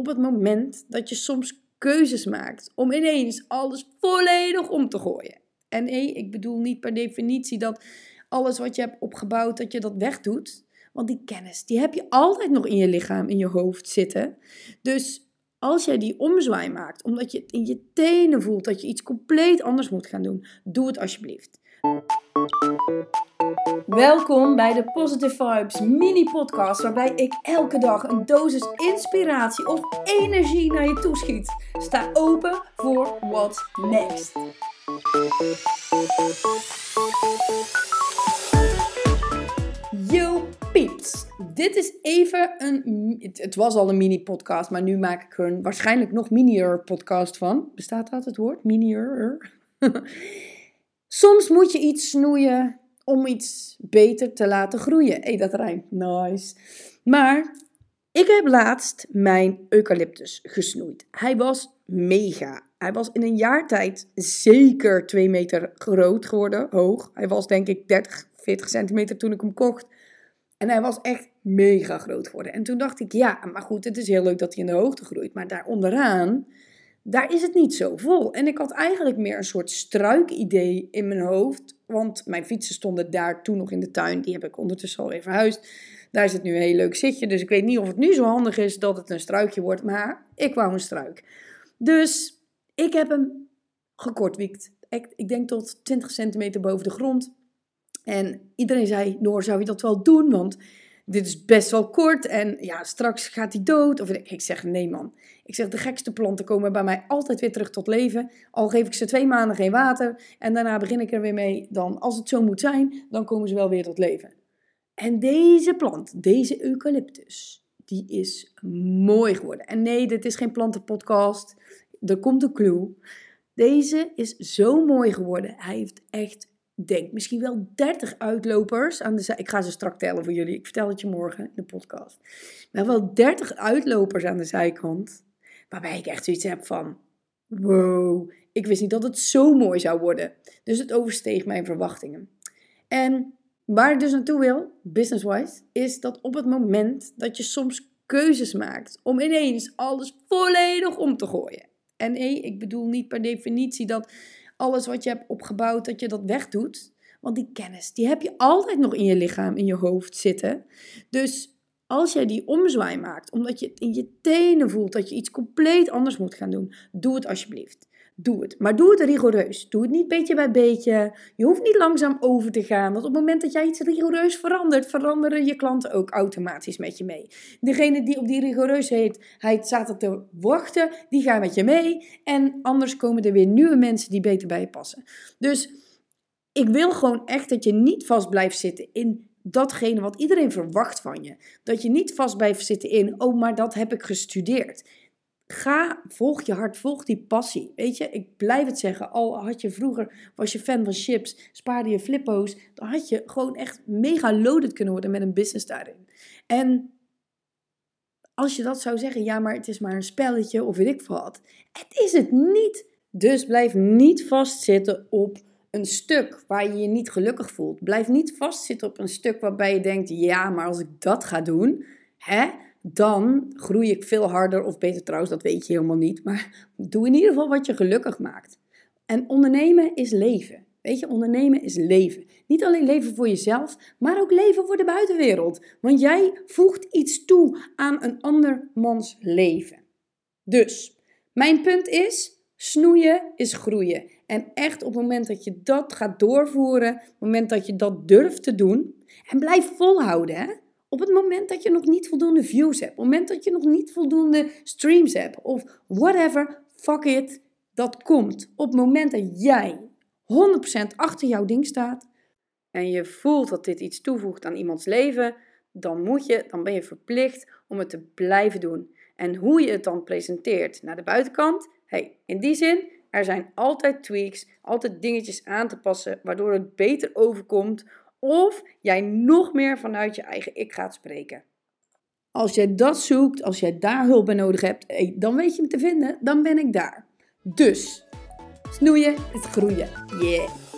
op het moment dat je soms keuzes maakt om ineens alles volledig om te gooien. En nee, ik bedoel niet per definitie dat alles wat je hebt opgebouwd, dat je dat wegdoet. Want die kennis, die heb je altijd nog in je lichaam, in je hoofd zitten. Dus als jij die omzwaai maakt, omdat je in je tenen voelt dat je iets compleet anders moet gaan doen, doe het alsjeblieft. Welkom bij de Positive Vibes mini podcast, waarbij ik elke dag een dosis inspiratie of energie naar je toeschiet. Sta open voor what's next. Yo pieps, dit is even een, het was al een mini podcast, maar nu maak ik er een waarschijnlijk nog minier podcast van. Bestaat dat het woord? Minier? Soms moet je iets snoeien om iets beter te laten groeien. Hé, hey, dat rijmt. Nice. Maar ik heb laatst mijn eucalyptus gesnoeid. Hij was mega. Hij was in een jaar tijd zeker 2 meter groot geworden, hoog. Hij was denk ik 30, 40 centimeter toen ik hem kocht. En hij was echt mega groot geworden. En toen dacht ik, ja, maar goed, het is heel leuk dat hij in de hoogte groeit. Maar daar onderaan daar is het niet zo vol. En ik had eigenlijk meer een soort struikidee in mijn hoofd. Want mijn fietsen stonden daar toen nog in de tuin. Die heb ik ondertussen alweer verhuisd. Daar zit nu een heel leuk zitje. Dus ik weet niet of het nu zo handig is dat het een struikje wordt. Maar ik wou een struik. Dus ik heb hem gekortwiekt. Ik, ik denk tot 20 centimeter boven de grond. En iedereen zei, Noor, zou je dat wel doen? Want dit is best wel kort en ja, straks gaat hij dood. Of ik zeg, nee man. Ik zeg, de gekste planten komen bij mij altijd weer terug tot leven. Al geef ik ze twee maanden geen water en daarna begin ik er weer mee. Dan, als het zo moet zijn, dan komen ze wel weer tot leven. En deze plant, deze eucalyptus, die is mooi geworden. En nee, dit is geen plantenpodcast. Er komt een clue. Deze is zo mooi geworden. Hij heeft echt denk misschien wel 30 uitlopers aan de zij. Ik ga ze strak tellen voor jullie. Ik vertel het je morgen in de podcast. Maar wel 30 uitlopers aan de zijkant. Waarbij ik echt zoiets heb van: wow, ik wist niet dat het zo mooi zou worden. Dus het oversteeg mijn verwachtingen. En waar ik dus naartoe wil, business-wise, is dat op het moment dat je soms keuzes maakt om ineens alles volledig om te gooien. En nee, ik bedoel niet per definitie dat alles wat je hebt opgebouwd, dat je dat wegdoet. Want die kennis, die heb je altijd nog in je lichaam, in je hoofd zitten. Dus als jij die omzwaai maakt, omdat je het in je tenen voelt dat je iets compleet anders moet gaan doen, doe het alsjeblieft. Doe het. Maar doe het rigoureus. Doe het niet beetje bij beetje. Je hoeft niet langzaam over te gaan. Want op het moment dat jij iets rigoureus verandert, veranderen je klanten ook automatisch met je mee. Degene die op die rigoureusheid zaten te wachten, die gaan met je mee. En anders komen er weer nieuwe mensen die beter bij je passen. Dus ik wil gewoon echt dat je niet vast blijft zitten in datgene wat iedereen verwacht van je. Dat je niet vast blijft zitten in, oh, maar dat heb ik gestudeerd. Ga, volg je hart, volg die passie. Weet je, ik blijf het zeggen. Al had je vroeger, was je fan van chips, spaarde je flippo's, dan had je gewoon echt mega loaded kunnen worden met een business daarin. En als je dat zou zeggen, ja, maar het is maar een spelletje of weet ik wat. Het is het niet. Dus blijf niet vastzitten op een stuk waar je je niet gelukkig voelt. Blijf niet vastzitten op een stuk waarbij je denkt, ja, maar als ik dat ga doen, hè, dan groei ik veel harder of beter trouwens, dat weet je helemaal niet. Maar doe in ieder geval wat je gelukkig maakt. En ondernemen is leven. Weet je, ondernemen is leven. Niet alleen leven voor jezelf, maar ook leven voor de buitenwereld. Want jij voegt iets toe aan een ander mans leven. Dus, mijn punt is, snoeien is groeien. En echt op het moment dat je dat gaat doorvoeren, op het moment dat je dat durft te doen, en blijf volhouden, hè? Op het moment dat je nog niet voldoende views hebt, op het moment dat je nog niet voldoende streams hebt of whatever, fuck it, dat komt. Op het moment dat jij 100% achter jouw ding staat en je voelt dat dit iets toevoegt aan iemands leven, dan moet je, dan ben je verplicht om het te blijven doen. En hoe je het dan presenteert naar de buitenkant, hey, in die zin, er zijn altijd tweaks, altijd dingetjes aan te passen, waardoor het beter overkomt of jij nog meer vanuit je eigen ik gaat spreken. Als jij dat zoekt, als jij daar hulp bij nodig hebt, dan weet je me te vinden, dan ben ik daar. Dus, snoeien is groeien. Yeah!